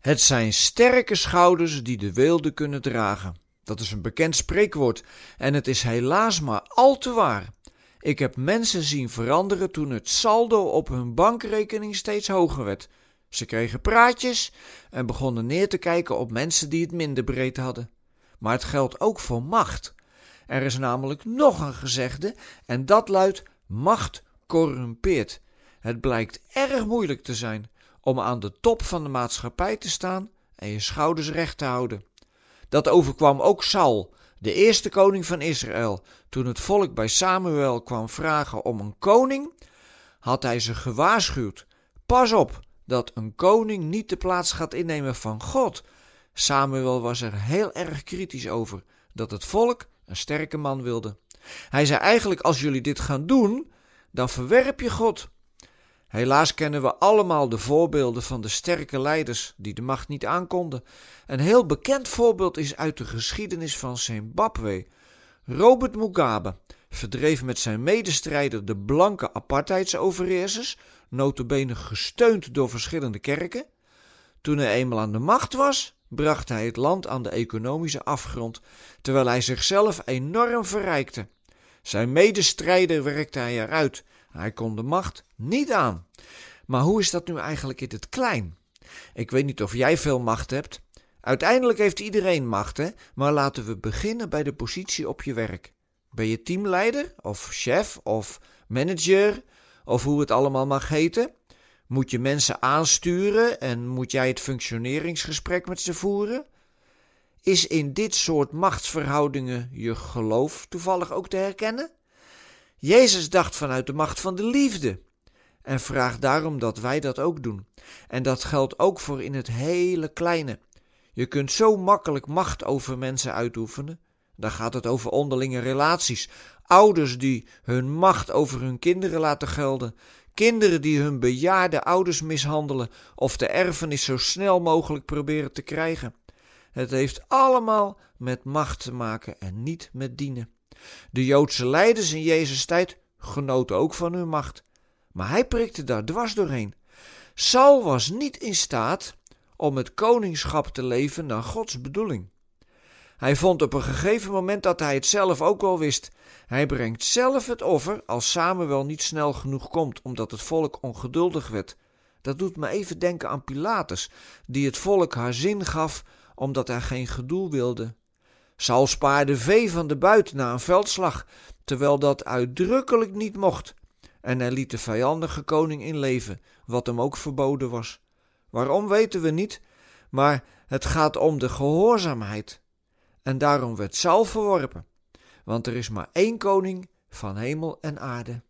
Het zijn sterke schouders die de weelde kunnen dragen. Dat is een bekend spreekwoord en het is helaas maar al te waar. Ik heb mensen zien veranderen toen het saldo op hun bankrekening steeds hoger werd. Ze kregen praatjes en begonnen neer te kijken op mensen die het minder breed hadden. Maar het geldt ook voor macht. Er is namelijk nog een gezegde en dat luidt: macht corrumpeert. Het blijkt erg moeilijk te zijn om aan de top van de maatschappij te staan en je schouders recht te houden. Dat overkwam ook Saul, de eerste koning van Israël. Toen het volk bij Samuel kwam vragen om een koning, had hij ze gewaarschuwd: Pas op dat een koning niet de plaats gaat innemen van God. Samuel was er heel erg kritisch over dat het volk een sterke man wilde. Hij zei eigenlijk: Als jullie dit gaan doen, dan verwerp je God. Helaas kennen we allemaal de voorbeelden van de sterke leiders die de macht niet aankonden. Een heel bekend voorbeeld is uit de geschiedenis van Zimbabwe. Robert Mugabe verdreef met zijn medestrijder de blanke apartheidsoverheersers, notabene gesteund door verschillende kerken. Toen hij eenmaal aan de macht was, bracht hij het land aan de economische afgrond, terwijl hij zichzelf enorm verrijkte. Zijn medestrijder werkte hij eruit. Hij kon de macht niet aan. Maar hoe is dat nu eigenlijk in het klein? Ik weet niet of jij veel macht hebt. Uiteindelijk heeft iedereen macht, hè? Maar laten we beginnen bij de positie op je werk. Ben je teamleider of chef of manager of hoe het allemaal mag heten? Moet je mensen aansturen en moet jij het functioneringsgesprek met ze voeren? Is in dit soort machtsverhoudingen je geloof toevallig ook te herkennen? Jezus dacht vanuit de macht van de liefde en vraagt daarom dat wij dat ook doen. En dat geldt ook voor in het hele kleine. Je kunt zo makkelijk macht over mensen uitoefenen. Dan gaat het over onderlinge relaties. Ouders die hun macht over hun kinderen laten gelden. Kinderen die hun bejaarde ouders mishandelen of de erfenis zo snel mogelijk proberen te krijgen. Het heeft allemaal met macht te maken en niet met dienen. De Joodse leiders in Jezus' tijd genoten ook van hun macht, maar hij prikte daar dwars doorheen. Saul was niet in staat om het koningschap te leven naar Gods bedoeling. Hij vond op een gegeven moment dat hij het zelf ook wel wist. Hij brengt zelf het offer als Samuel niet snel genoeg komt, omdat het volk ongeduldig werd. Dat doet me even denken aan Pilatus, die het volk haar zin gaf omdat hij geen gedoe wilde. Saul spaarde vee van de buit na een veldslag, terwijl dat uitdrukkelijk niet mocht. En hij liet de vijandige koning in leven, wat hem ook verboden was. Waarom weten we niet, maar het gaat om de gehoorzaamheid. En daarom werd Saul verworpen, want er is maar één koning van hemel en aarde.